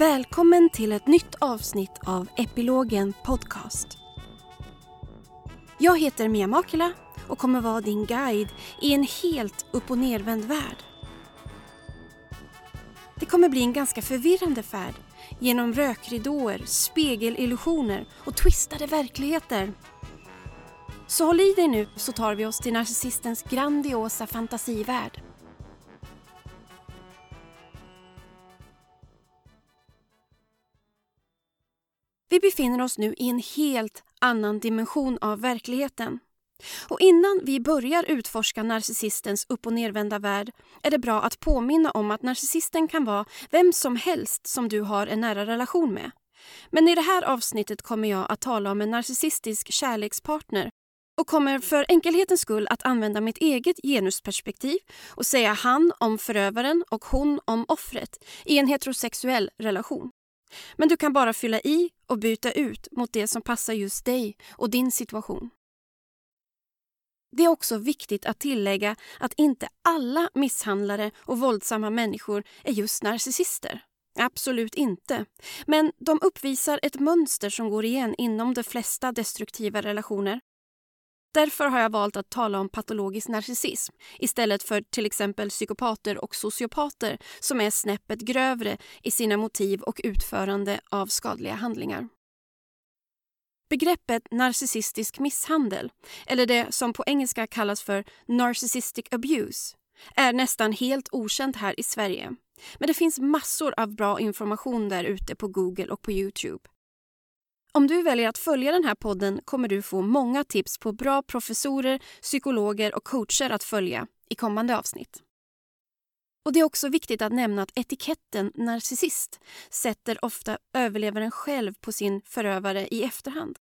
Välkommen till ett nytt avsnitt av Epilogen Podcast. Jag heter Mia Makela och kommer vara din guide i en helt upp och nervänd värld. Det kommer bli en ganska förvirrande färd genom rökridåer, spegelillusioner och twistade verkligheter. Så håll i dig nu så tar vi oss till narcissistens grandiosa fantasivärld. Vi befinner oss nu i en helt annan dimension av verkligheten. Och innan vi börjar utforska narcissistens upp och nervända värld är det bra att påminna om att narcissisten kan vara vem som helst som du har en nära relation med. Men i det här avsnittet kommer jag att tala om en narcissistisk kärlekspartner och kommer för enkelhetens skull att använda mitt eget genusperspektiv och säga han om förövaren och hon om offret i en heterosexuell relation. Men du kan bara fylla i och byta ut mot det som passar just dig och din situation. Det är också viktigt att tillägga att inte alla misshandlare och våldsamma människor är just narcissister. Absolut inte. Men de uppvisar ett mönster som går igen inom de flesta destruktiva relationer. Därför har jag valt att tala om patologisk narcissism istället för till exempel psykopater och sociopater som är snäppet grövre i sina motiv och utförande av skadliga handlingar. Begreppet narcissistisk misshandel, eller det som på engelska kallas för narcissistic abuse, är nästan helt okänt här i Sverige. Men det finns massor av bra information där ute på Google och på Youtube. Om du väljer att följa den här podden kommer du få många tips på bra professorer, psykologer och coacher att följa i kommande avsnitt. Och Det är också viktigt att nämna att etiketten narcissist sätter ofta överlevaren själv på sin förövare i efterhand.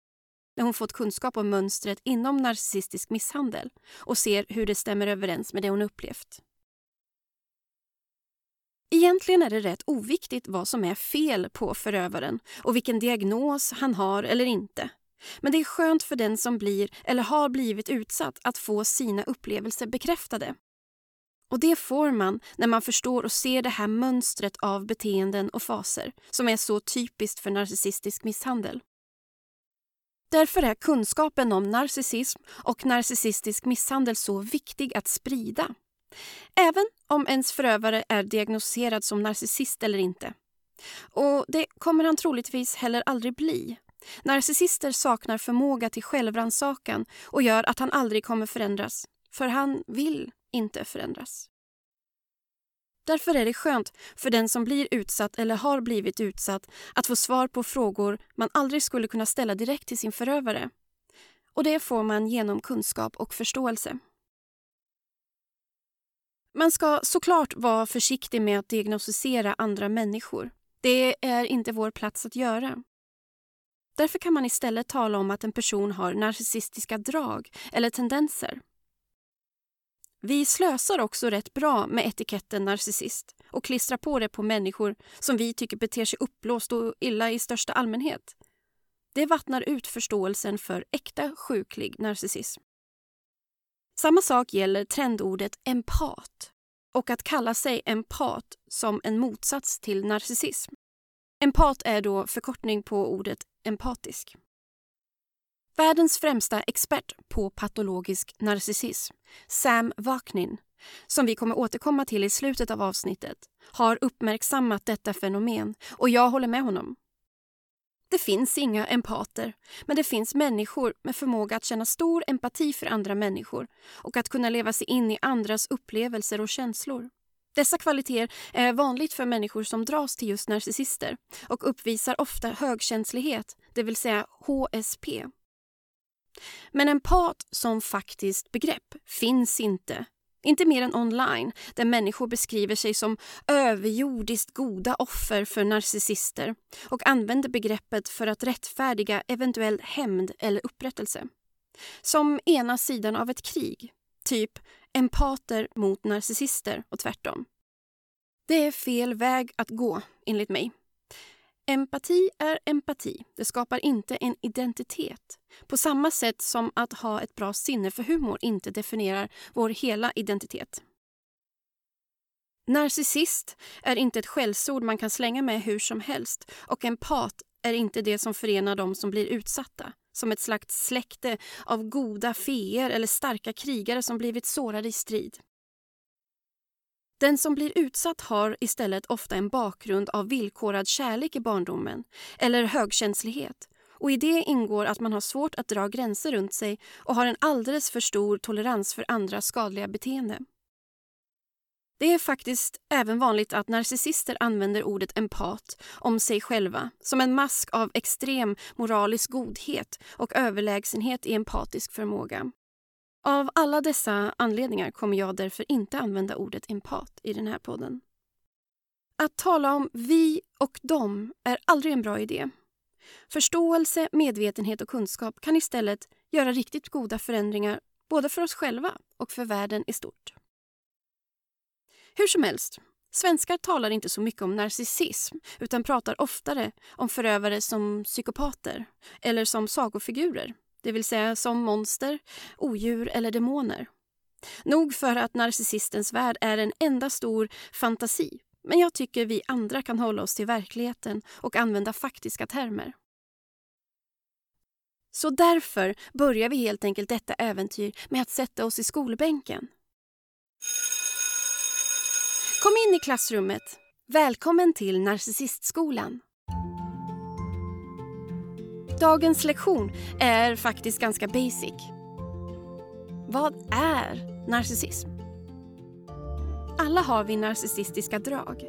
När hon fått kunskap om mönstret inom narcissistisk misshandel och ser hur det stämmer överens med det hon upplevt. Egentligen är det rätt oviktigt vad som är fel på förövaren och vilken diagnos han har eller inte. Men det är skönt för den som blir eller har blivit utsatt att få sina upplevelser bekräftade. Och det får man när man förstår och ser det här mönstret av beteenden och faser som är så typiskt för narcissistisk misshandel. Därför är kunskapen om narcissism och narcissistisk misshandel så viktig att sprida. Även om ens förövare är diagnostiserad som narcissist eller inte. Och det kommer han troligtvis heller aldrig bli. Narcissister saknar förmåga till självrannsakan och gör att han aldrig kommer förändras. För han vill inte förändras. Därför är det skönt för den som blir utsatt eller har blivit utsatt att få svar på frågor man aldrig skulle kunna ställa direkt till sin förövare. Och det får man genom kunskap och förståelse. Man ska såklart vara försiktig med att diagnostisera andra människor. Det är inte vår plats att göra. Därför kan man istället tala om att en person har narcissistiska drag eller tendenser. Vi slösar också rätt bra med etiketten narcissist och klistrar på det på människor som vi tycker beter sig uppblåst och illa i största allmänhet. Det vattnar ut förståelsen för äkta sjuklig narcissism. Samma sak gäller trendordet empat och att kalla sig empat som en motsats till narcissism. Empat är då förkortning på ordet empatisk. Världens främsta expert på patologisk narcissism, Sam Vaknin, som vi kommer återkomma till i slutet av avsnittet, har uppmärksammat detta fenomen och jag håller med honom. Det finns inga empater, men det finns människor med förmåga att känna stor empati för andra människor och att kunna leva sig in i andras upplevelser och känslor. Dessa kvaliteter är vanligt för människor som dras till just narcissister och uppvisar ofta högkänslighet, det vill säga HSP. Men empat som faktiskt begrepp finns inte inte mer än online, där människor beskriver sig som överjordiskt goda offer för narcissister och använder begreppet för att rättfärdiga eventuell hämnd eller upprättelse. Som ena sidan av ett krig, typ empater mot narcissister och tvärtom. Det är fel väg att gå, enligt mig. Empati är empati. Det skapar inte en identitet. På samma sätt som att ha ett bra sinne för humor inte definierar vår hela identitet. Narcissist är inte ett skällsord man kan slänga med hur som helst och empat är inte det som förenar de som blir utsatta som ett slags släkte av goda feer eller starka krigare som blivit sårade i strid. Den som blir utsatt har istället ofta en bakgrund av villkorad kärlek i barndomen eller högkänslighet och i det ingår att man har svårt att dra gränser runt sig och har en alldeles för stor tolerans för andras skadliga beteende. Det är faktiskt även vanligt att narcissister använder ordet empat om sig själva som en mask av extrem moralisk godhet och överlägsenhet i empatisk förmåga. Av alla dessa anledningar kommer jag därför inte använda ordet empat i den här podden. Att tala om vi och dem är aldrig en bra idé. Förståelse, medvetenhet och kunskap kan istället göra riktigt goda förändringar både för oss själva och för världen i stort. Hur som helst, svenskar talar inte så mycket om narcissism utan pratar oftare om förövare som psykopater eller som sagofigurer, det vill säga som monster, odjur eller demoner. Nog för att narcissistens värld är en enda stor fantasi men jag tycker vi andra kan hålla oss till verkligheten och använda faktiska termer. Så därför börjar vi helt enkelt detta äventyr med att sätta oss i skolbänken. Kom in i klassrummet. Välkommen till Narcissistskolan. Dagens lektion är faktiskt ganska basic. Vad är narcissism? Alla har vi narcissistiska drag.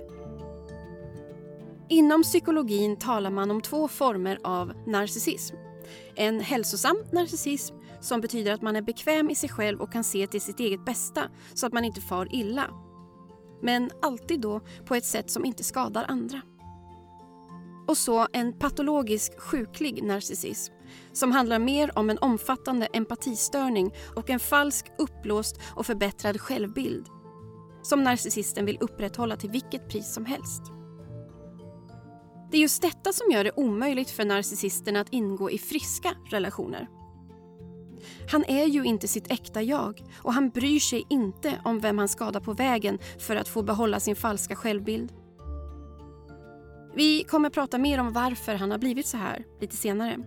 Inom psykologin talar man om två former av narcissism. En hälsosam narcissism som betyder att man är bekväm i sig själv och kan se till sitt eget bästa så att man inte far illa men alltid då på ett sätt som inte skadar andra. Och så en patologisk sjuklig narcissism som handlar mer om en omfattande empatistörning och en falsk, uppblåst och förbättrad självbild som narcissisten vill upprätthålla till vilket pris som helst. Det är just detta som gör det omöjligt för narcissisten att ingå i friska relationer. Han är ju inte sitt äkta jag och han bryr sig inte om vem han skadar på vägen för att få behålla sin falska självbild. Vi kommer prata mer om varför han har blivit så här lite senare.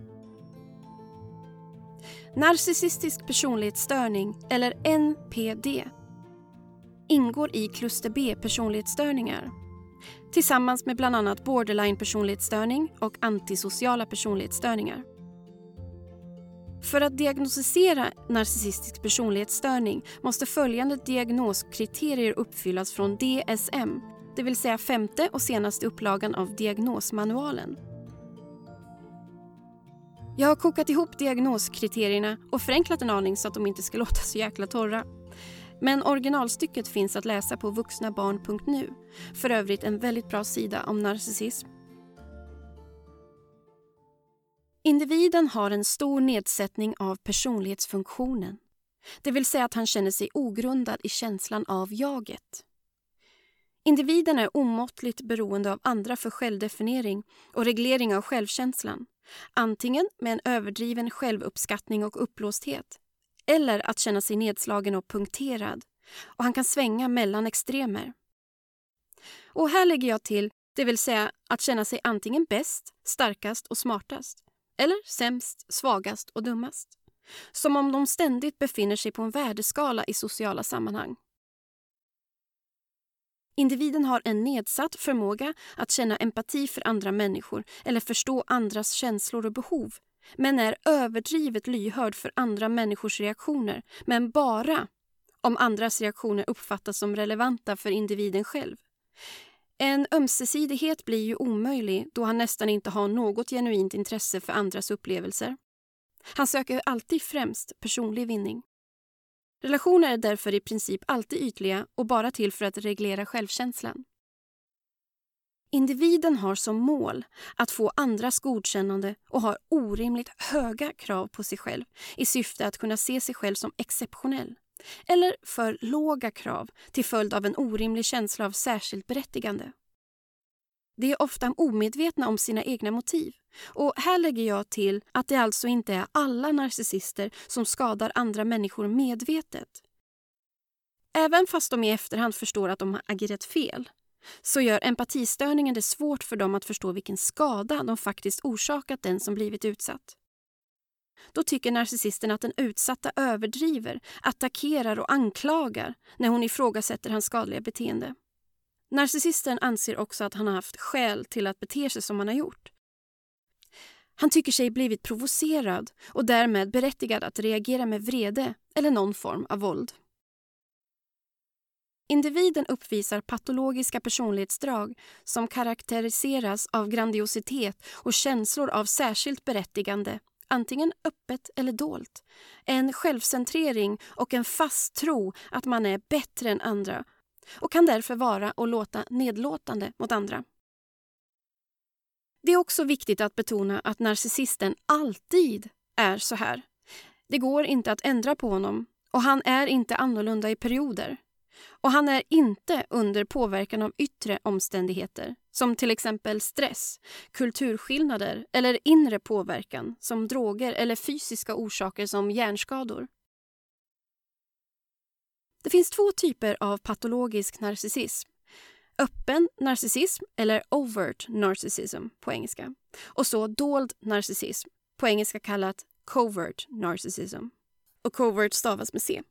Narcissistisk personlighetsstörning, eller NPD, ingår i kluster B personlighetsstörningar tillsammans med bland annat borderline personlighetsstörning och antisociala personlighetsstörningar. För att diagnostisera narcissistisk personlighetsstörning måste följande diagnoskriterier uppfyllas från DSM, det vill säga femte och senaste upplagan av diagnosmanualen. Jag har kokat ihop diagnoskriterierna och förenklat en aning så att de inte ska låta så jäkla torra. Men originalstycket finns att läsa på vuxnabarn.nu. För övrigt en väldigt bra sida om narcissism. Individen har en stor nedsättning av personlighetsfunktionen. Det vill säga att han känner sig ogrundad i känslan av jaget. Individen är omåttligt beroende av andra för självdefiniering och reglering av självkänslan. Antingen med en överdriven självuppskattning och uppblåsthet eller att känna sig nedslagen och punkterad. Och han kan svänga mellan extremer. Och här lägger jag till, det vill säga att känna sig antingen bäst, starkast och smartast eller sämst, svagast och dummast. Som om de ständigt befinner sig på en värdeskala i sociala sammanhang. Individen har en nedsatt förmåga att känna empati för andra människor eller förstå andras känslor och behov men är överdrivet lyhörd för andra människors reaktioner men bara om andras reaktioner uppfattas som relevanta för individen själv. En ömsesidighet blir ju omöjlig då han nästan inte har något genuint intresse för andras upplevelser. Han söker alltid främst personlig vinning. Relationer är därför i princip alltid ytliga och bara till för att reglera självkänslan. Individen har som mål att få andras godkännande och har orimligt höga krav på sig själv i syfte att kunna se sig själv som exceptionell eller för låga krav till följd av en orimlig känsla av särskilt berättigande. De är ofta omedvetna om sina egna motiv. Och Här lägger jag till att det alltså inte är alla narcissister som skadar andra människor medvetet. Även fast de i efterhand förstår att de har agerat fel så gör empatistörningen det svårt för dem att förstå vilken skada de faktiskt orsakat den som blivit utsatt. Då tycker narcissisten att den utsatta överdriver, attackerar och anklagar när hon ifrågasätter hans skadliga beteende. Narcissisten anser också att han har haft skäl till att bete sig som han har gjort. Han tycker sig blivit provocerad och därmed berättigad att reagera med vrede eller någon form av våld. Individen uppvisar patologiska personlighetsdrag som karaktäriseras av grandiositet och känslor av särskilt berättigande, antingen öppet eller dolt. En självcentrering och en fast tro att man är bättre än andra och kan därför vara och låta nedlåtande mot andra. Det är också viktigt att betona att narcissisten alltid är så här. Det går inte att ändra på honom och han är inte annorlunda i perioder. Och han är inte under påverkan av yttre omständigheter som till exempel stress, kulturskillnader eller inre påverkan som droger eller fysiska orsaker som hjärnskador. Det finns två typer av patologisk narcissism. Öppen narcissism, eller overt narcissism på engelska. Och så dold narcissism, på engelska kallat covert narcissism. Och covert stavas med C.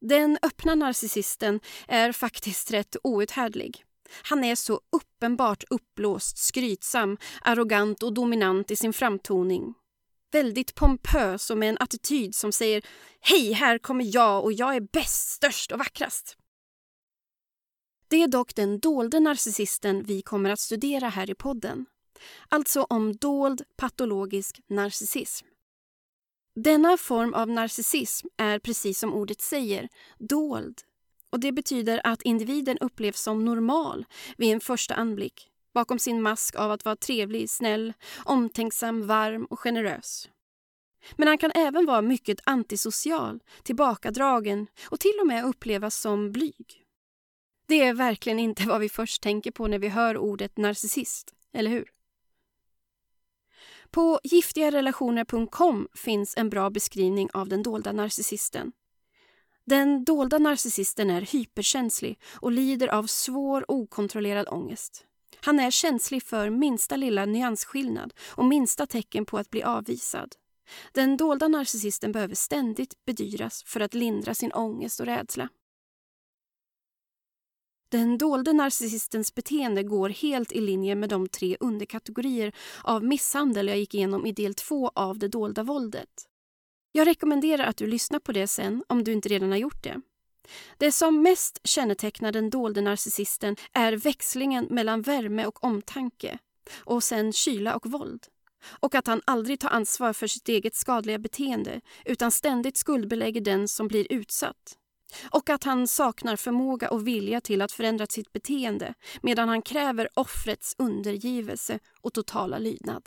Den öppna narcissisten är faktiskt rätt outhärdlig. Han är så uppenbart uppblåst, skrytsam, arrogant och dominant i sin framtoning. Väldigt pompös och med en attityd som säger Hej, här kommer jag och jag är bäst, störst och vackrast. Det är dock den dolde narcissisten vi kommer att studera här i podden. Alltså om dold patologisk narcissism. Denna form av narcissism är precis som ordet säger, dold. Och Det betyder att individen upplevs som normal vid en första anblick bakom sin mask av att vara trevlig, snäll, omtänksam, varm och generös. Men han kan även vara mycket antisocial, tillbakadragen och till och med upplevas som blyg. Det är verkligen inte vad vi först tänker på när vi hör ordet narcissist, eller hur? På giftigarelationer.com finns en bra beskrivning av den dolda narcissisten. Den dolda narcissisten är hyperkänslig och lider av svår okontrollerad ångest. Han är känslig för minsta lilla nyansskillnad och minsta tecken på att bli avvisad. Den dolda narcissisten behöver ständigt bedyras för att lindra sin ångest och rädsla. Den dolde narcissistens beteende går helt i linje med de tre underkategorier av misshandel jag gick igenom i del två av det dolda våldet. Jag rekommenderar att du lyssnar på det sen om du inte redan har gjort det. Det som mest kännetecknar den dolde narcissisten är växlingen mellan värme och omtanke och sen kyla och våld. Och att han aldrig tar ansvar för sitt eget skadliga beteende utan ständigt skuldbelägger den som blir utsatt. Och att han saknar förmåga och vilja till att förändra sitt beteende medan han kräver offrets undergivelse och totala lydnad.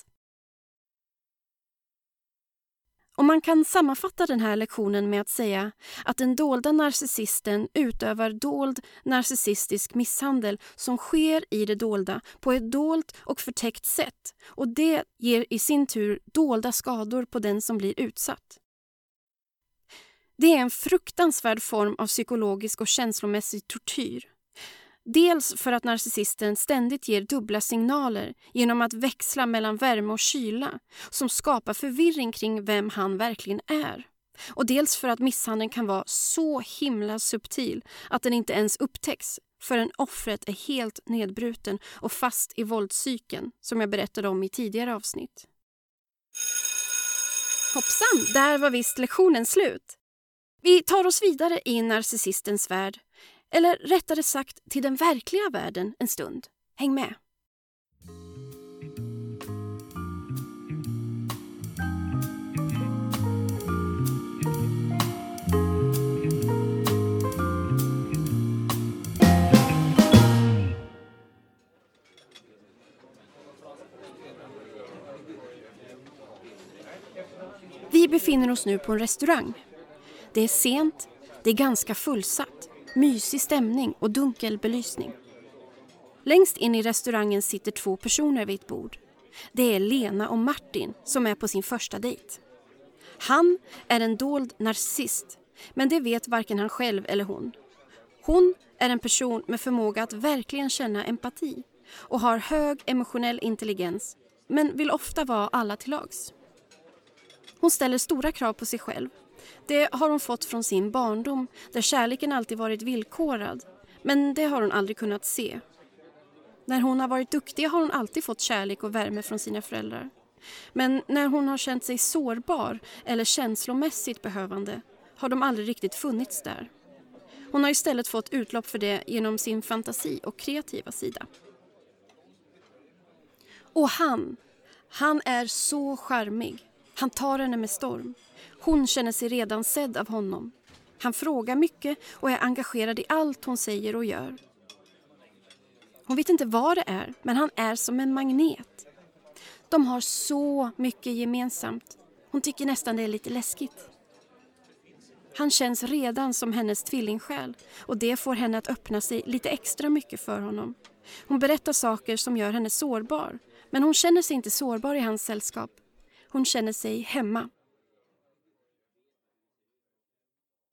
Och man kan sammanfatta den här lektionen med att säga att den dolda narcissisten utövar dold narcissistisk misshandel som sker i det dolda på ett dolt och förtäckt sätt och det ger i sin tur dolda skador på den som blir utsatt. Det är en fruktansvärd form av psykologisk och känslomässig tortyr. Dels för att narcissisten ständigt ger dubbla signaler genom att växla mellan värme och kyla som skapar förvirring kring vem han verkligen är. Och dels för att misshandeln kan vara så himla subtil att den inte ens upptäcks förrän offret är helt nedbruten och fast i våldscykeln som jag berättade om i tidigare avsnitt. Hoppsan, där var visst lektionen slut. Vi tar oss vidare i narcissistens värld eller rättare sagt till den verkliga världen en stund. Häng med! Vi befinner oss nu på en restaurang. Det är sent, det är ganska fullsatt mysig stämning och dunkel belysning. Längst in i restaurangen sitter två personer vid ett bord. Det är Lena och Martin som är på sin första dejt. Han är en dold narcissist Men det vet varken han själv eller hon. Hon är en person med förmåga att verkligen känna empati och har hög emotionell intelligens men vill ofta vara alla till lags. Hon ställer stora krav på sig själv. Det har hon fått från sin barndom där kärleken alltid varit villkorad men det har hon aldrig kunnat se. När hon har varit duktig har hon alltid fått kärlek och värme från sina föräldrar. Men när hon har känt sig sårbar eller känslomässigt behövande har de aldrig riktigt funnits där. Hon har istället fått utlopp för det genom sin fantasi och kreativa sida. Och han, han är så charmig. Han tar henne med storm. Hon känner sig redan sedd av honom. Han frågar mycket och är engagerad i allt hon säger och gör. Hon vet inte vad det är, men han är som en magnet. De har så mycket gemensamt. Hon tycker nästan det är lite läskigt. Han känns redan som hennes tvillingsjäl och det får henne att öppna sig lite extra mycket för honom. Hon berättar saker som gör henne sårbar men hon känner sig inte sårbar i hans sällskap. Hon känner sig hemma.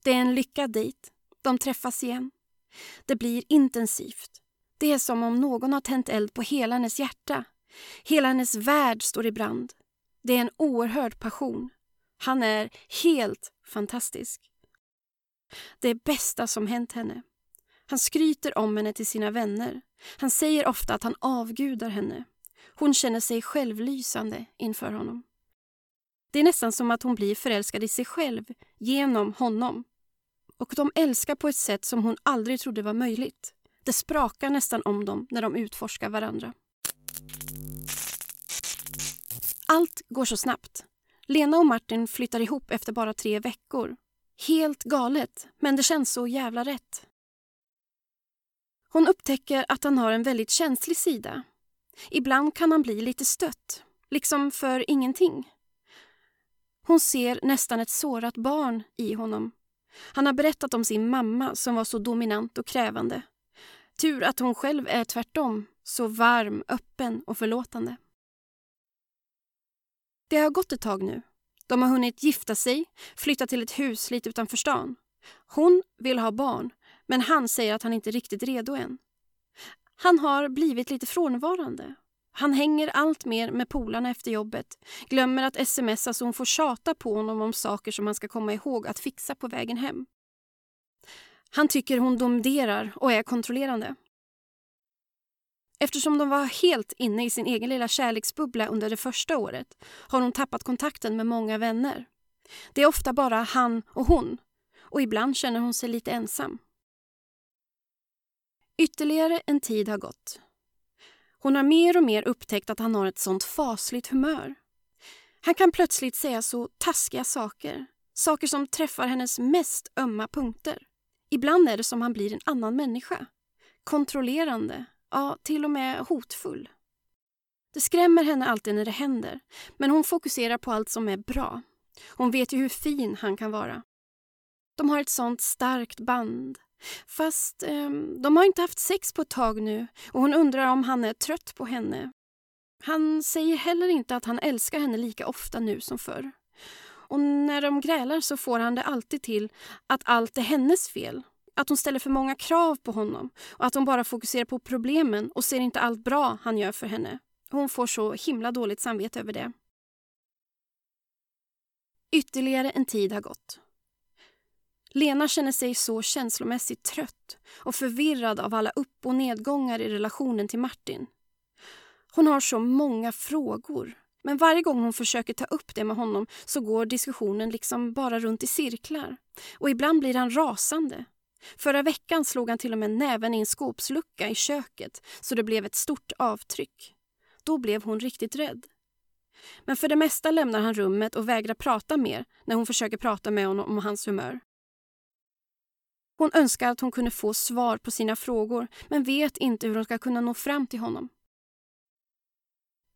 Det är en lyckad dejt. De träffas igen. Det blir intensivt. Det är som om någon har tänt eld på hela hennes hjärta. Hela hennes värld står i brand. Det är en oerhörd passion. Han är helt fantastisk. Det är bästa som hänt henne. Han skryter om henne till sina vänner. Han säger ofta att han avgudar henne. Hon känner sig självlysande inför honom. Det är nästan som att hon blir förälskad i sig själv genom honom. Och de älskar på ett sätt som hon aldrig trodde var möjligt. Det sprakar nästan om dem när de utforskar varandra. Allt går så snabbt. Lena och Martin flyttar ihop efter bara tre veckor. Helt galet, men det känns så jävla rätt. Hon upptäcker att han har en väldigt känslig sida. Ibland kan han bli lite stött, liksom för ingenting. Hon ser nästan ett sårat barn i honom. Han har berättat om sin mamma som var så dominant och krävande. Tur att hon själv är tvärtom, så varm, öppen och förlåtande. Det har gått ett tag nu. De har hunnit gifta sig, flytta till ett hus lite utanför stan. Hon vill ha barn, men han säger att han inte är riktigt redo än. Han har blivit lite frånvarande. Han hänger allt mer med polarna efter jobbet, glömmer att smsa så hon får tjata på honom om saker som han ska komma ihåg att fixa på vägen hem. Han tycker hon domderar och är kontrollerande. Eftersom de var helt inne i sin egen lilla kärleksbubbla under det första året har hon tappat kontakten med många vänner. Det är ofta bara han och hon och ibland känner hon sig lite ensam. Ytterligare en tid har gått. Hon har mer och mer upptäckt att han har ett sånt fasligt humör. Han kan plötsligt säga så taskiga saker, saker som träffar hennes mest ömma punkter. Ibland är det som han blir en annan människa. Kontrollerande, ja, till och med hotfull. Det skrämmer henne alltid när det händer, men hon fokuserar på allt som är bra. Hon vet ju hur fin han kan vara. De har ett sånt starkt band. Fast eh, de har inte haft sex på ett tag nu och hon undrar om han är trött på henne. Han säger heller inte att han älskar henne lika ofta nu som förr. Och när de grälar så får han det alltid till att allt är hennes fel. Att hon ställer för många krav på honom och att hon bara fokuserar på problemen och ser inte allt bra han gör för henne. Hon får så himla dåligt samvete över det. Ytterligare en tid har gått. Lena känner sig så känslomässigt trött och förvirrad av alla upp och nedgångar i relationen till Martin. Hon har så många frågor men varje gång hon försöker ta upp det med honom så går diskussionen liksom bara runt i cirklar. Och ibland blir han rasande. Förra veckan slog han till och med näven i en skåpslucka i köket så det blev ett stort avtryck. Då blev hon riktigt rädd. Men för det mesta lämnar han rummet och vägrar prata mer när hon försöker prata med honom om hans humör. Hon önskar att hon kunde få svar på sina frågor men vet inte hur hon ska kunna nå fram till honom.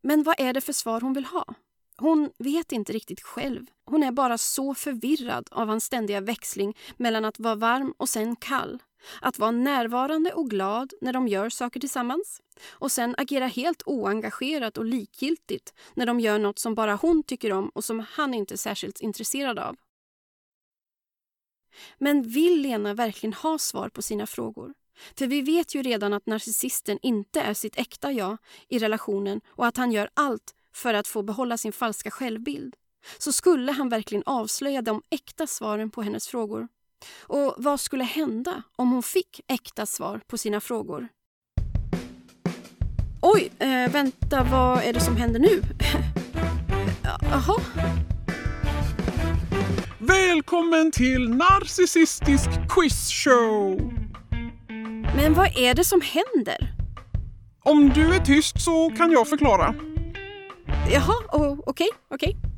Men vad är det för svar hon vill ha? Hon vet inte riktigt själv. Hon är bara så förvirrad av hans ständiga växling mellan att vara varm och sen kall. Att vara närvarande och glad när de gör saker tillsammans och sen agera helt oengagerat och likgiltigt när de gör något som bara hon tycker om och som han inte är särskilt intresserad av. Men vill Lena verkligen ha svar på sina frågor? För vi vet ju redan att narcissisten inte är sitt äkta jag i relationen och att han gör allt för att få behålla sin falska självbild. Så skulle han verkligen avslöja de äkta svaren på hennes frågor? Och vad skulle hända om hon fick äkta svar på sina frågor? Oj, äh, vänta, vad är det som händer nu? Jaha? Välkommen till Narcissistisk Quizshow! Men vad är det som händer? Om du är tyst så kan jag förklara. Jaha, okej, okay, okej. Okay.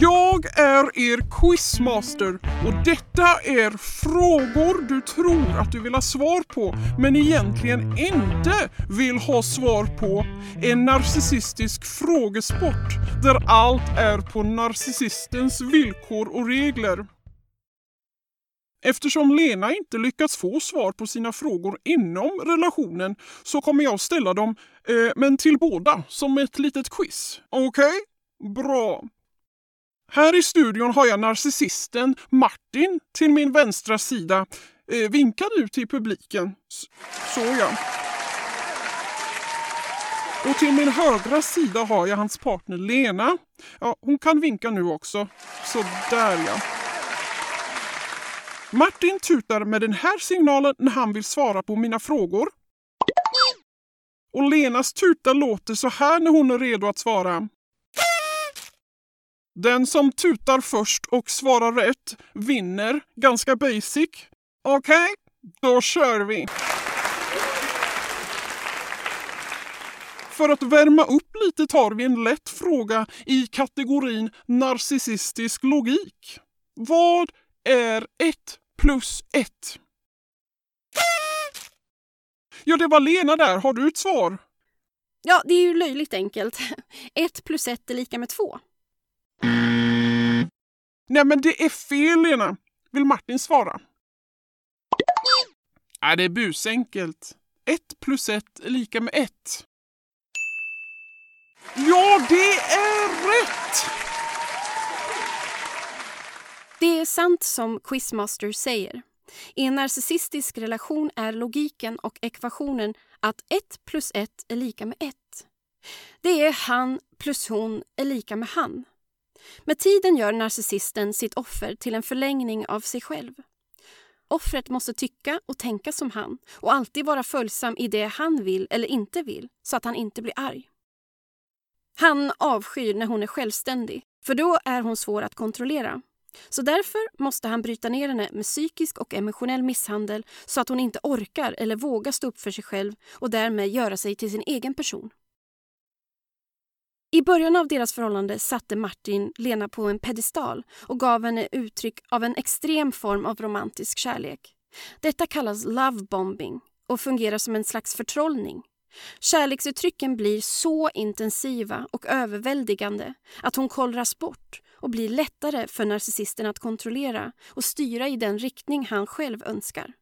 Jag är er quizmaster och detta är frågor du tror att du vill ha svar på men egentligen inte vill ha svar på. En narcissistisk frågesport där allt är på narcissistens villkor och regler. Eftersom Lena inte lyckats få svar på sina frågor inom relationen så kommer jag ställa dem, eh, men till båda, som ett litet quiz. Okej? Okay? Bra. Här i studion har jag narcissisten Martin till min vänstra sida. Eh, vinka nu till publiken. Så ja. Och till min högra sida har jag hans partner Lena. Ja, hon kan vinka nu också. Så där ja. Martin tutar med den här signalen när han vill svara på mina frågor. Och Lenas tuta låter så här när hon är redo att svara. Den som tutar först och svarar rätt vinner. Ganska basic. Okej, okay, då kör vi. För att värma upp lite tar vi en lätt fråga i kategorin narcissistisk logik. Vad är 1 plus 1? Ja, det var Lena där. Har du ett svar? Ja, det är ju löjligt enkelt. 1 plus 1 är lika med 2. Nej, men det är fel, Lena. Vill Martin svara? Nej, det är busenkelt. 1 plus 1 är lika med 1. Ja, det är rätt! Det är sant som Quizmaster säger. I en narcissistisk relation är logiken och ekvationen att 1 plus 1 är lika med 1. Det är han plus hon är lika med han. Med tiden gör narcissisten sitt offer till en förlängning av sig själv. Offret måste tycka och tänka som han och alltid vara följsam i det han vill eller inte vill så att han inte blir arg. Han avskyr när hon är självständig, för då är hon svår att kontrollera. Så därför måste han bryta ner henne med psykisk och emotionell misshandel så att hon inte orkar eller vågar stå upp för sig själv och därmed göra sig till sin egen person. I början av deras förhållande satte Martin Lena på en pedestal och gav henne uttryck av en extrem form av romantisk kärlek. Detta kallas lovebombing och fungerar som en slags förtrollning. Kärleksuttrycken blir så intensiva och överväldigande att hon kollras bort och blir lättare för narcissisten att kontrollera och styra i den riktning han själv önskar.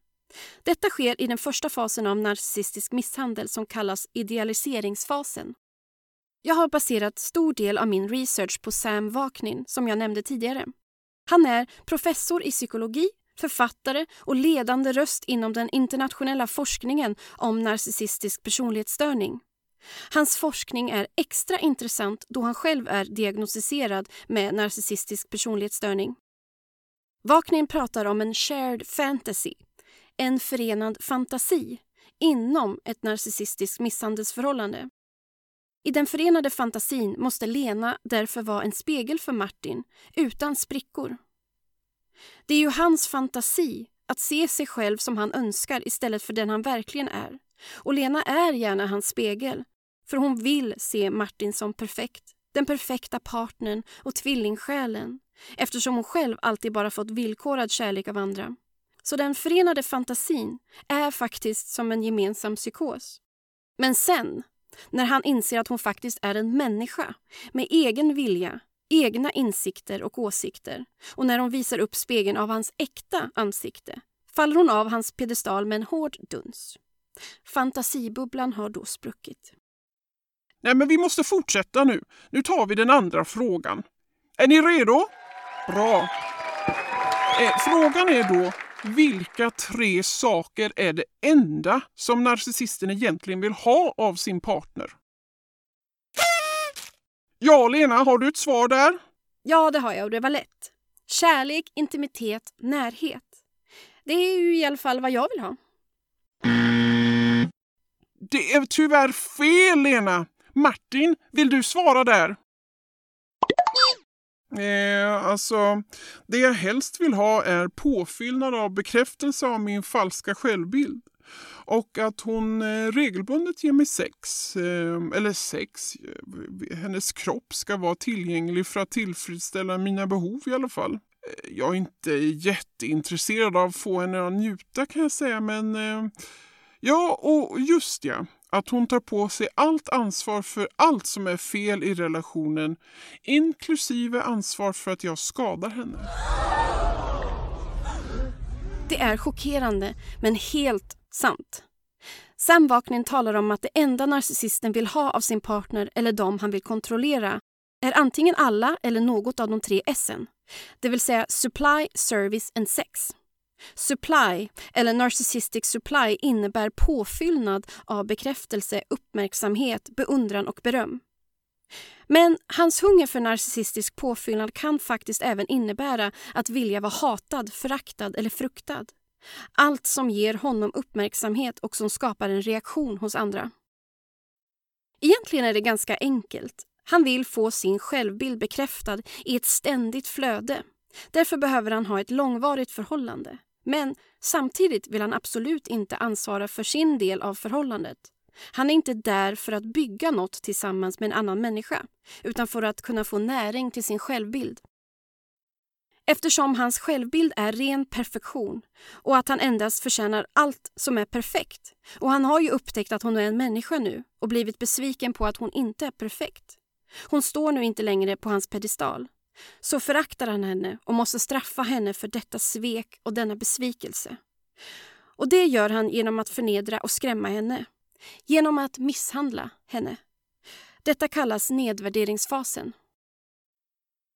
Detta sker i den första fasen av narcissistisk misshandel som kallas idealiseringsfasen. Jag har baserat stor del av min research på Sam Vaknin som jag nämnde tidigare. Han är professor i psykologi, författare och ledande röst inom den internationella forskningen om narcissistisk personlighetsstörning. Hans forskning är extra intressant då han själv är diagnostiserad med narcissistisk personlighetsstörning. Vaknin pratar om en shared fantasy, en förenad fantasi inom ett narcissistiskt misshandelsförhållande. I den förenade fantasin måste Lena därför vara en spegel för Martin, utan sprickor. Det är ju hans fantasi att se sig själv som han önskar istället för den han verkligen är. Och Lena är gärna hans spegel, för hon vill se Martin som perfekt. Den perfekta partnern och tvillingsjälen eftersom hon själv alltid bara fått villkorad kärlek av andra. Så den förenade fantasin är faktiskt som en gemensam psykos. Men sen när han inser att hon faktiskt är en människa med egen vilja, egna insikter och åsikter och när hon visar upp spegeln av hans äkta ansikte faller hon av hans piedestal med en hård duns. Fantasibubblan har då spruckit. Nej, men vi måste fortsätta nu. Nu tar vi den andra frågan. Är ni redo? Bra. Eh, frågan är då, vilka tre saker är det enda som narcissisten egentligen vill ha av sin partner? Ja, Lena, har du ett svar där? Ja, det har jag och det var lätt. Kärlek, intimitet, närhet. Det är ju i alla fall vad jag vill ha. Det är tyvärr fel, Lena. Martin, vill du svara där? Eh, alltså, det jag helst vill ha är påfyllnad av bekräftelse av min falska självbild. Och att hon eh, regelbundet ger mig sex, eh, eller sex, eh, hennes kropp ska vara tillgänglig för att tillfredsställa mina behov i alla fall. Eh, jag är inte jätteintresserad av att få henne att njuta kan jag säga, men eh, ja, och just ja att hon tar på sig allt ansvar för allt som är fel i relationen, inklusive ansvar för att jag skadar henne. Det är chockerande, men helt sant. Sam Vaknin talar om att det enda narcissisten vill ha av sin partner eller dem han vill kontrollera är antingen alla eller något av de tre S. Det vill säga supply, service and sex. Supply, eller narcissistic supply, innebär påfyllnad av bekräftelse, uppmärksamhet, beundran och beröm. Men hans hunger för narcissistisk påfyllnad kan faktiskt även innebära att vilja vara hatad, föraktad eller fruktad. Allt som ger honom uppmärksamhet och som skapar en reaktion hos andra. Egentligen är det ganska enkelt. Han vill få sin självbild bekräftad i ett ständigt flöde. Därför behöver han ha ett långvarigt förhållande. Men samtidigt vill han absolut inte ansvara för sin del av förhållandet. Han är inte där för att bygga något tillsammans med en annan människa utan för att kunna få näring till sin självbild. Eftersom hans självbild är ren perfektion och att han endast förtjänar allt som är perfekt. Och han har ju upptäckt att hon är en människa nu och blivit besviken på att hon inte är perfekt. Hon står nu inte längre på hans pedestal så föraktar han henne och måste straffa henne för detta svek och denna besvikelse. Och det gör han genom att förnedra och skrämma henne. Genom att misshandla henne. Detta kallas nedvärderingsfasen.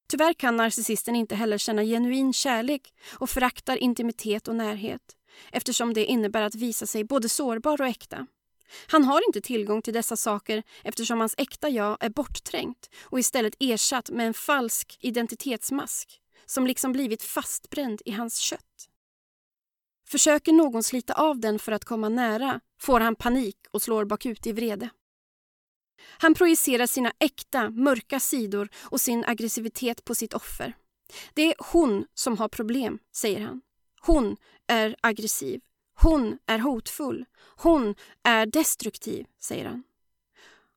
Tyvärr kan narcissisten inte heller känna genuin kärlek och föraktar intimitet och närhet eftersom det innebär att visa sig både sårbar och äkta. Han har inte tillgång till dessa saker eftersom hans äkta jag är bortträngt och istället ersatt med en falsk identitetsmask som liksom blivit fastbränd i hans kött. Försöker någon slita av den för att komma nära får han panik och slår bakut i vrede. Han projicerar sina äkta, mörka sidor och sin aggressivitet på sitt offer. Det är hon som har problem, säger han. Hon är aggressiv. Hon är hotfull. Hon är destruktiv, säger han.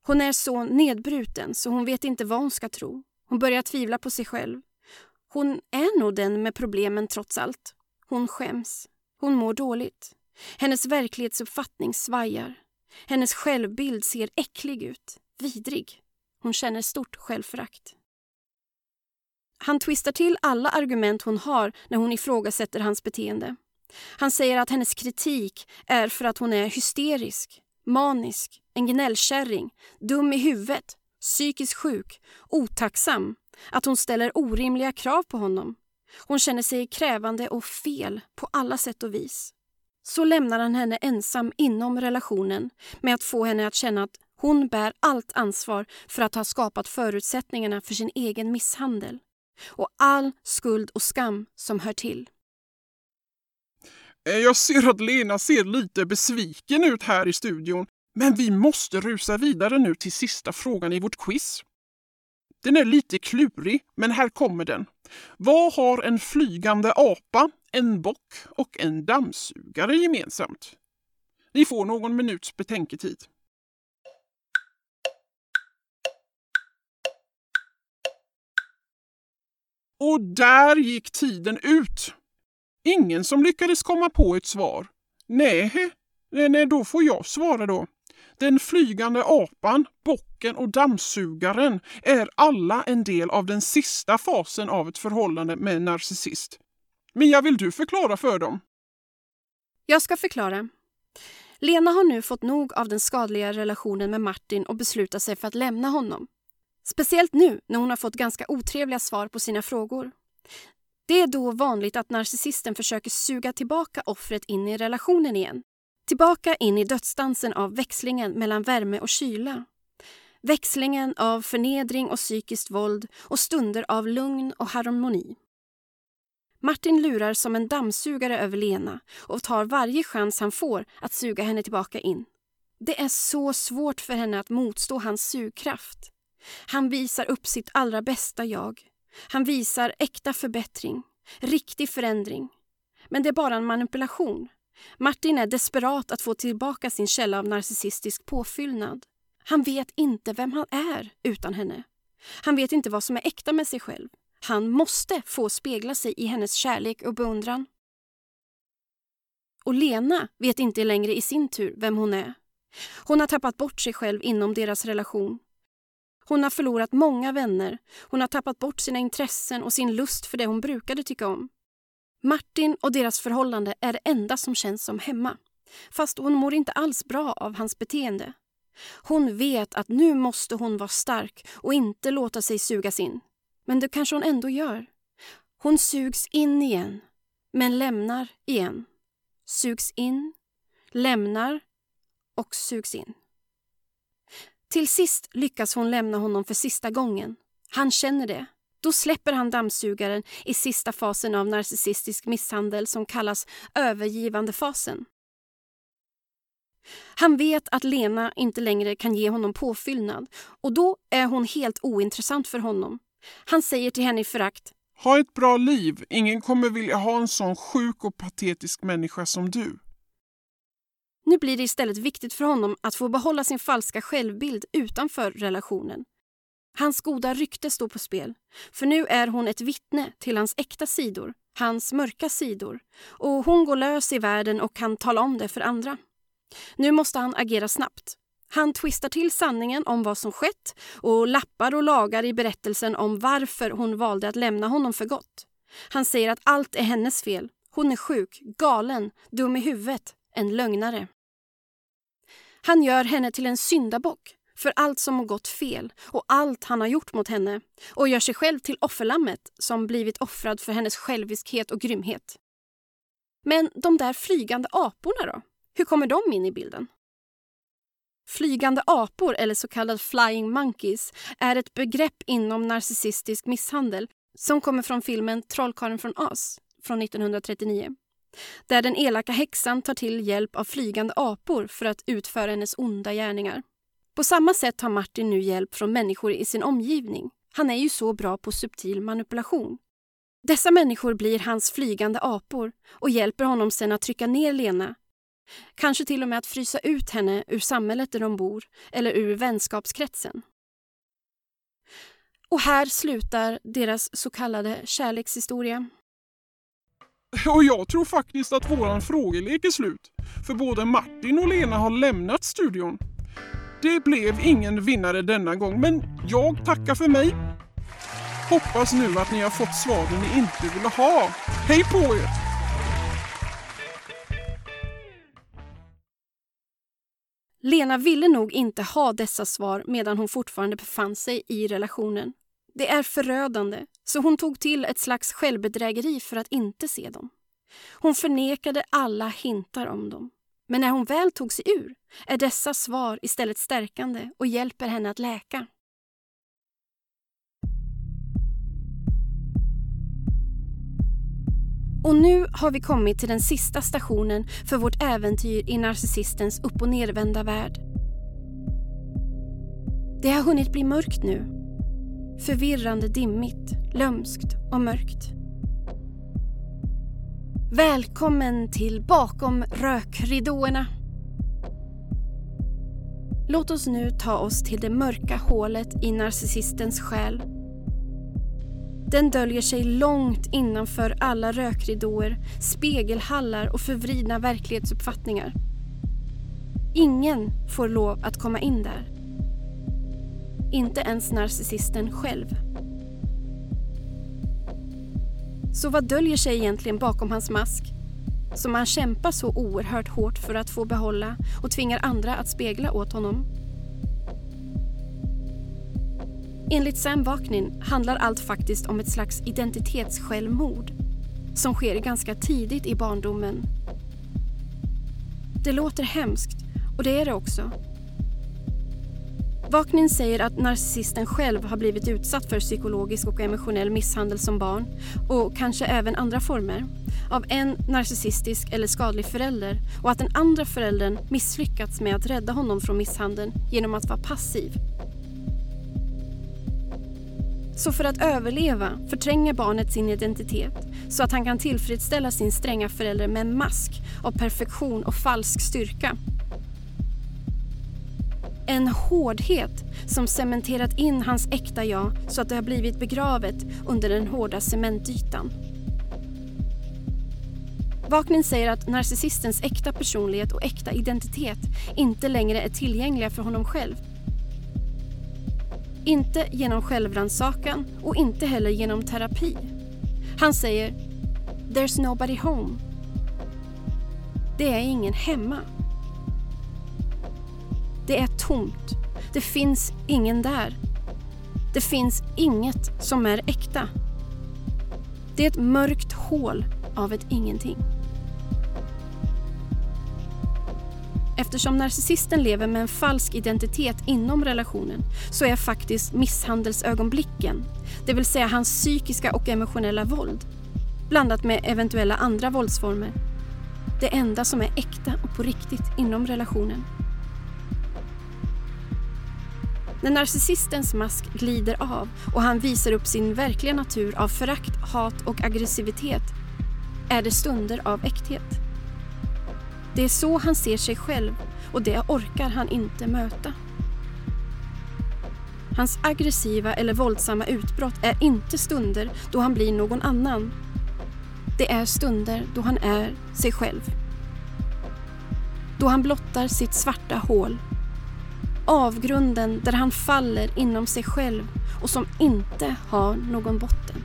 Hon är så nedbruten så hon vet inte vad hon ska tro. Hon börjar tvivla på sig själv. Hon är nog den med problemen trots allt. Hon skäms. Hon mår dåligt. Hennes verklighetsuppfattning svajar. Hennes självbild ser äcklig ut, vidrig. Hon känner stort självförakt. Han twistar till alla argument hon har när hon ifrågasätter hans beteende. Han säger att hennes kritik är för att hon är hysterisk, manisk, en gnällkärring, dum i huvudet, psykiskt sjuk, otacksam, att hon ställer orimliga krav på honom. Hon känner sig krävande och fel på alla sätt och vis. Så lämnar han henne ensam inom relationen med att få henne att känna att hon bär allt ansvar för att ha skapat förutsättningarna för sin egen misshandel och all skuld och skam som hör till. Eh, jag ser att Lena ser lite besviken ut här i studion, men vi måste rusa vidare nu till sista frågan i vårt quiz. Den är lite klurig, men här kommer den. Vad har en flygande apa, en bock och en dammsugare gemensamt? Ni får någon minuts betänketid. Och där gick tiden ut. Ingen som lyckades komma på ett svar. Nej, nej, då får jag svara då. Den flygande apan, bocken och dammsugaren är alla en del av den sista fasen av ett förhållande med en narcissist. Mia, vill du förklara för dem? Jag ska förklara. Lena har nu fått nog av den skadliga relationen med Martin och beslutar sig för att lämna honom. Speciellt nu när hon har fått ganska otrevliga svar på sina frågor. Det är då vanligt att narcissisten försöker suga tillbaka offret in i relationen igen. Tillbaka in i dödsdansen av växlingen mellan värme och kyla. Växlingen av förnedring och psykiskt våld och stunder av lugn och harmoni. Martin lurar som en dammsugare över Lena och tar varje chans han får att suga henne tillbaka in. Det är så svårt för henne att motstå hans sugkraft. Han visar upp sitt allra bästa jag. Han visar äkta förbättring, riktig förändring. Men det är bara en manipulation. Martin är desperat att få tillbaka sin källa av narcissistisk påfyllnad. Han vet inte vem han är utan henne. Han vet inte vad som är äkta med sig själv. Han måste få spegla sig i hennes kärlek och beundran. Och Lena vet inte längre i sin tur vem hon är. Hon har tappat bort sig själv inom deras relation. Hon har förlorat många vänner, hon har tappat bort sina intressen och sin lust för det hon brukade tycka om. Martin och deras förhållande är det enda som känns som hemma. Fast hon mår inte alls bra av hans beteende. Hon vet att nu måste hon vara stark och inte låta sig sugas in. Men det kanske hon ändå gör. Hon sugs in igen, men lämnar igen. Sugs in, lämnar och sugs in. Till sist lyckas hon lämna honom för sista gången. Han känner det. Då släpper han dammsugaren i sista fasen av narcissistisk misshandel som kallas övergivandefasen. Han vet att Lena inte längre kan ge honom påfyllnad och då är hon helt ointressant för honom. Han säger till henne i förakt. Ha ett bra liv. Ingen kommer vilja ha en sån sjuk och patetisk människa som du. Nu blir det istället viktigt för honom att få behålla sin falska självbild utanför relationen. Hans goda rykte står på spel, för nu är hon ett vittne till hans äkta sidor, hans mörka sidor. Och hon går lös i världen och kan tala om det för andra. Nu måste han agera snabbt. Han twistar till sanningen om vad som skett och lappar och lagar i berättelsen om varför hon valde att lämna honom för gott. Han säger att allt är hennes fel. Hon är sjuk, galen, dum i huvudet, en lögnare. Han gör henne till en syndabock för allt som har gått fel och allt han har gjort mot henne och gör sig själv till offerlammet som blivit offrad för hennes själviskhet och grymhet. Men de där flygande aporna då? Hur kommer de in i bilden? Flygande apor, eller så kallade flying monkeys, är ett begrepp inom narcissistisk misshandel som kommer från filmen Trollkarlen från Oz från 1939 där den elaka häxan tar till hjälp av flygande apor för att utföra hennes onda gärningar. På samma sätt har Martin nu hjälp från människor i sin omgivning. Han är ju så bra på subtil manipulation. Dessa människor blir hans flygande apor och hjälper honom sen att trycka ner Lena. Kanske till och med att frysa ut henne ur samhället där de bor eller ur vänskapskretsen. Och här slutar deras så kallade kärlekshistoria. Och jag tror faktiskt att våran frågelek är slut. För både Martin och Lena har lämnat studion. Det blev ingen vinnare denna gång, men jag tackar för mig. Hoppas nu att ni har fått svaren ni inte ville ha. Hej på er! Lena ville nog inte ha dessa svar medan hon fortfarande befann sig i relationen. Det är förödande, så hon tog till ett slags självbedrägeri för att inte se dem. Hon förnekade alla hintar om dem. Men när hon väl tog sig ur är dessa svar istället stärkande och hjälper henne att läka. Och nu har vi kommit till den sista stationen för vårt äventyr i narcissistens upp och nedvända värld. Det har hunnit bli mörkt nu. Förvirrande dimmigt, lömskt och mörkt. Välkommen till Bakom rökridåerna. Låt oss nu ta oss till det mörka hålet i narcissistens själ. Den döljer sig långt innanför alla rökridåer, spegelhallar och förvridna verklighetsuppfattningar. Ingen får lov att komma in där. Inte ens narcissisten själv. Så vad döljer sig egentligen bakom hans mask? Som han kämpar så oerhört hårt för att få behålla och tvingar andra att spegla åt honom. Enligt Sam Vaknin handlar allt faktiskt om ett slags identitetssjälvmord som sker ganska tidigt i barndomen. Det låter hemskt och det är det också. Vaknin säger att narcissisten själv har blivit utsatt för psykologisk och emotionell misshandel som barn och kanske även andra former av en narcissistisk eller skadlig förälder och att den andra föräldern misslyckats med att rädda honom från misshandeln genom att vara passiv. Så för att överleva förtränger barnet sin identitet så att han kan tillfredsställa sin stränga förälder med en mask av perfektion och falsk styrka en hårdhet som cementerat in hans äkta jag så att det har blivit begravet under den hårda cementytan. Vaknin säger att narcissistens äkta personlighet och äkta identitet inte längre är tillgängliga för honom själv. Inte genom självrannsakan och inte heller genom terapi. Han säger “There's nobody home”. Det är ingen hemma. Det tomt. Det finns ingen där. Det finns inget som är äkta. Det är ett mörkt hål av ett ingenting. Eftersom narcissisten lever med en falsk identitet inom relationen så är faktiskt misshandelsögonblicken, det vill säga hans psykiska och emotionella våld, blandat med eventuella andra våldsformer, det enda som är äkta och på riktigt inom relationen. När narcissistens mask glider av och han visar upp sin verkliga natur av förakt, hat och aggressivitet är det stunder av äkthet. Det är så han ser sig själv och det orkar han inte möta. Hans aggressiva eller våldsamma utbrott är inte stunder då han blir någon annan. Det är stunder då han är sig själv. Då han blottar sitt svarta hål Avgrunden där han faller inom sig själv och som inte har någon botten.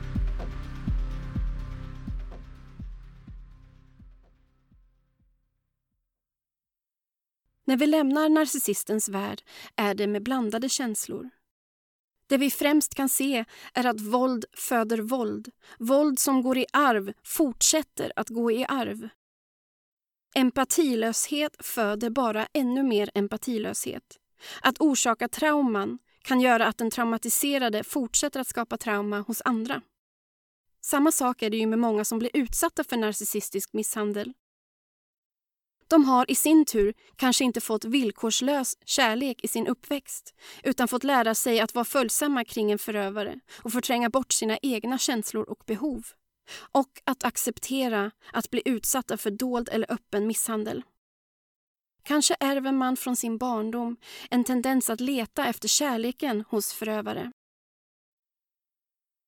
När vi lämnar narcissistens värld är det med blandade känslor. Det vi främst kan se är att våld föder våld. Våld som går i arv fortsätter att gå i arv. Empatilöshet föder bara ännu mer empatilöshet. Att orsaka trauman kan göra att den traumatiserade fortsätter att skapa trauma hos andra. Samma sak är det ju med många som blir utsatta för narcissistisk misshandel. De har i sin tur kanske inte fått villkorslös kärlek i sin uppväxt utan fått lära sig att vara följsamma kring en förövare och förtränga bort sina egna känslor och behov. Och att acceptera att bli utsatta för dold eller öppen misshandel. Kanske ärver man från sin barndom en tendens att leta efter kärleken hos förövare.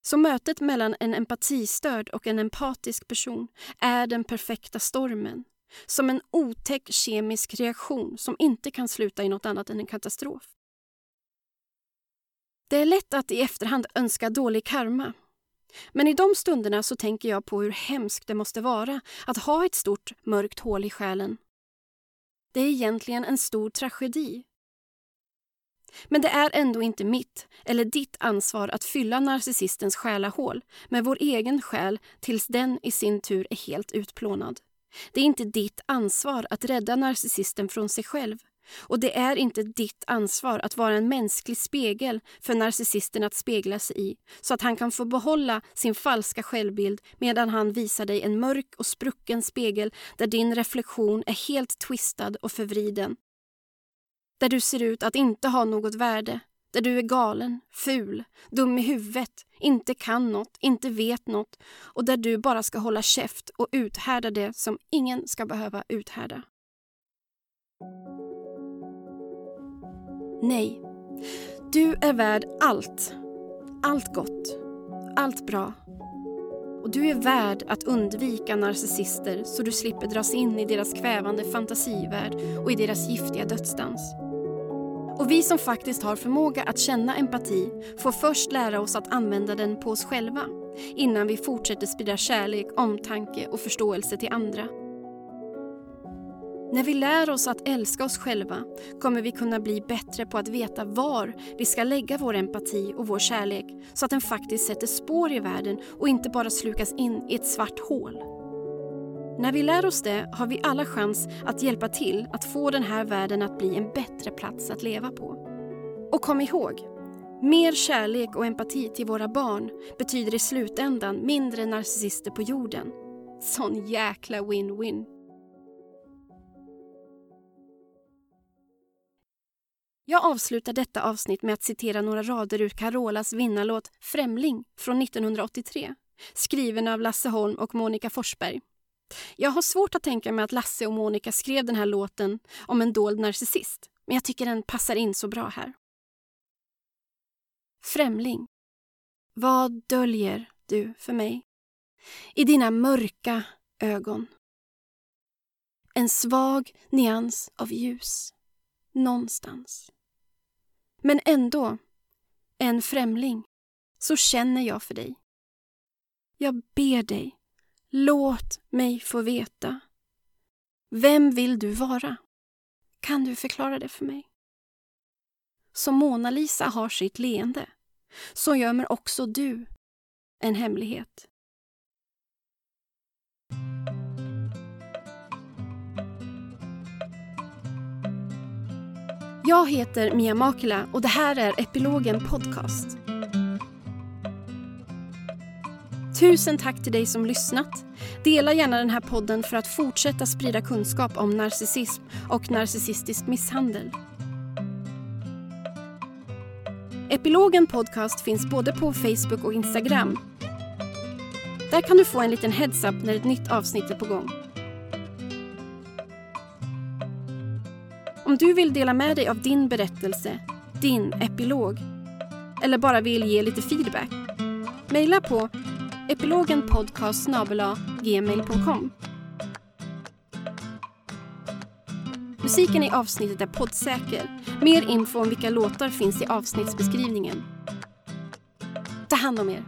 Så mötet mellan en empatistörd och en empatisk person är den perfekta stormen. Som en otäck kemisk reaktion som inte kan sluta i något annat än en katastrof. Det är lätt att i efterhand önska dålig karma. Men i de stunderna så tänker jag på hur hemskt det måste vara att ha ett stort mörkt hål i själen det är egentligen en stor tragedi. Men det är ändå inte mitt eller ditt ansvar att fylla narcissistens själahål med vår egen själ tills den i sin tur är helt utplånad. Det är inte ditt ansvar att rädda narcissisten från sig själv. Och det är inte ditt ansvar att vara en mänsklig spegel för narcissisten att spegla sig i så att han kan få behålla sin falska självbild medan han visar dig en mörk och sprucken spegel där din reflektion är helt twistad och förvriden. Där du ser ut att inte ha något värde, där du är galen, ful, dum i huvudet, inte kan något, inte vet något och där du bara ska hålla käft och uthärda det som ingen ska behöva uthärda. Nej. Du är värd allt. Allt gott. Allt bra. Och du är värd att undvika narcissister så du slipper dras in i deras kvävande fantasivärld och i deras giftiga dödsdans. Och vi som faktiskt har förmåga att känna empati får först lära oss att använda den på oss själva innan vi fortsätter sprida kärlek, omtanke och förståelse till andra. När vi lär oss att älska oss själva kommer vi kunna bli bättre på att veta var vi ska lägga vår empati och vår kärlek så att den faktiskt sätter spår i världen och inte bara slukas in i ett svart hål. När vi lär oss det har vi alla chans att hjälpa till att få den här världen att bli en bättre plats att leva på. Och kom ihåg, mer kärlek och empati till våra barn betyder i slutändan mindre narcissister på jorden. Sån jäkla win-win. Jag avslutar detta avsnitt med att citera några rader ur Carolas vinnarlåt Främling från 1983, skriven av Lasse Holm och Monica Forsberg. Jag har svårt att tänka mig att Lasse och Monica skrev den här låten om en dold narcissist, men jag tycker den passar in så bra här. Främling. Vad döljer du för mig? I dina mörka ögon. En svag nyans av ljus. Någonstans. Men ändå, en främling, så känner jag för dig. Jag ber dig, låt mig få veta. Vem vill du vara? Kan du förklara det för mig? Som Mona Lisa har sitt leende, så gömmer också du en hemlighet. Jag heter Mia Makela och det här är Epilogen Podcast. Tusen tack till dig som lyssnat. Dela gärna den här podden för att fortsätta sprida kunskap om narcissism och narcissistisk misshandel. Epilogen Podcast finns både på Facebook och Instagram. Där kan du få en liten heads-up när ett nytt avsnitt är på gång. Om du vill dela med dig av din berättelse, din epilog eller bara vill ge lite feedback, mejla på epilogenpodcastsgmail.com Musiken i avsnittet är poddsäker. Mer info om vilka låtar finns i avsnittsbeskrivningen. Ta hand om er.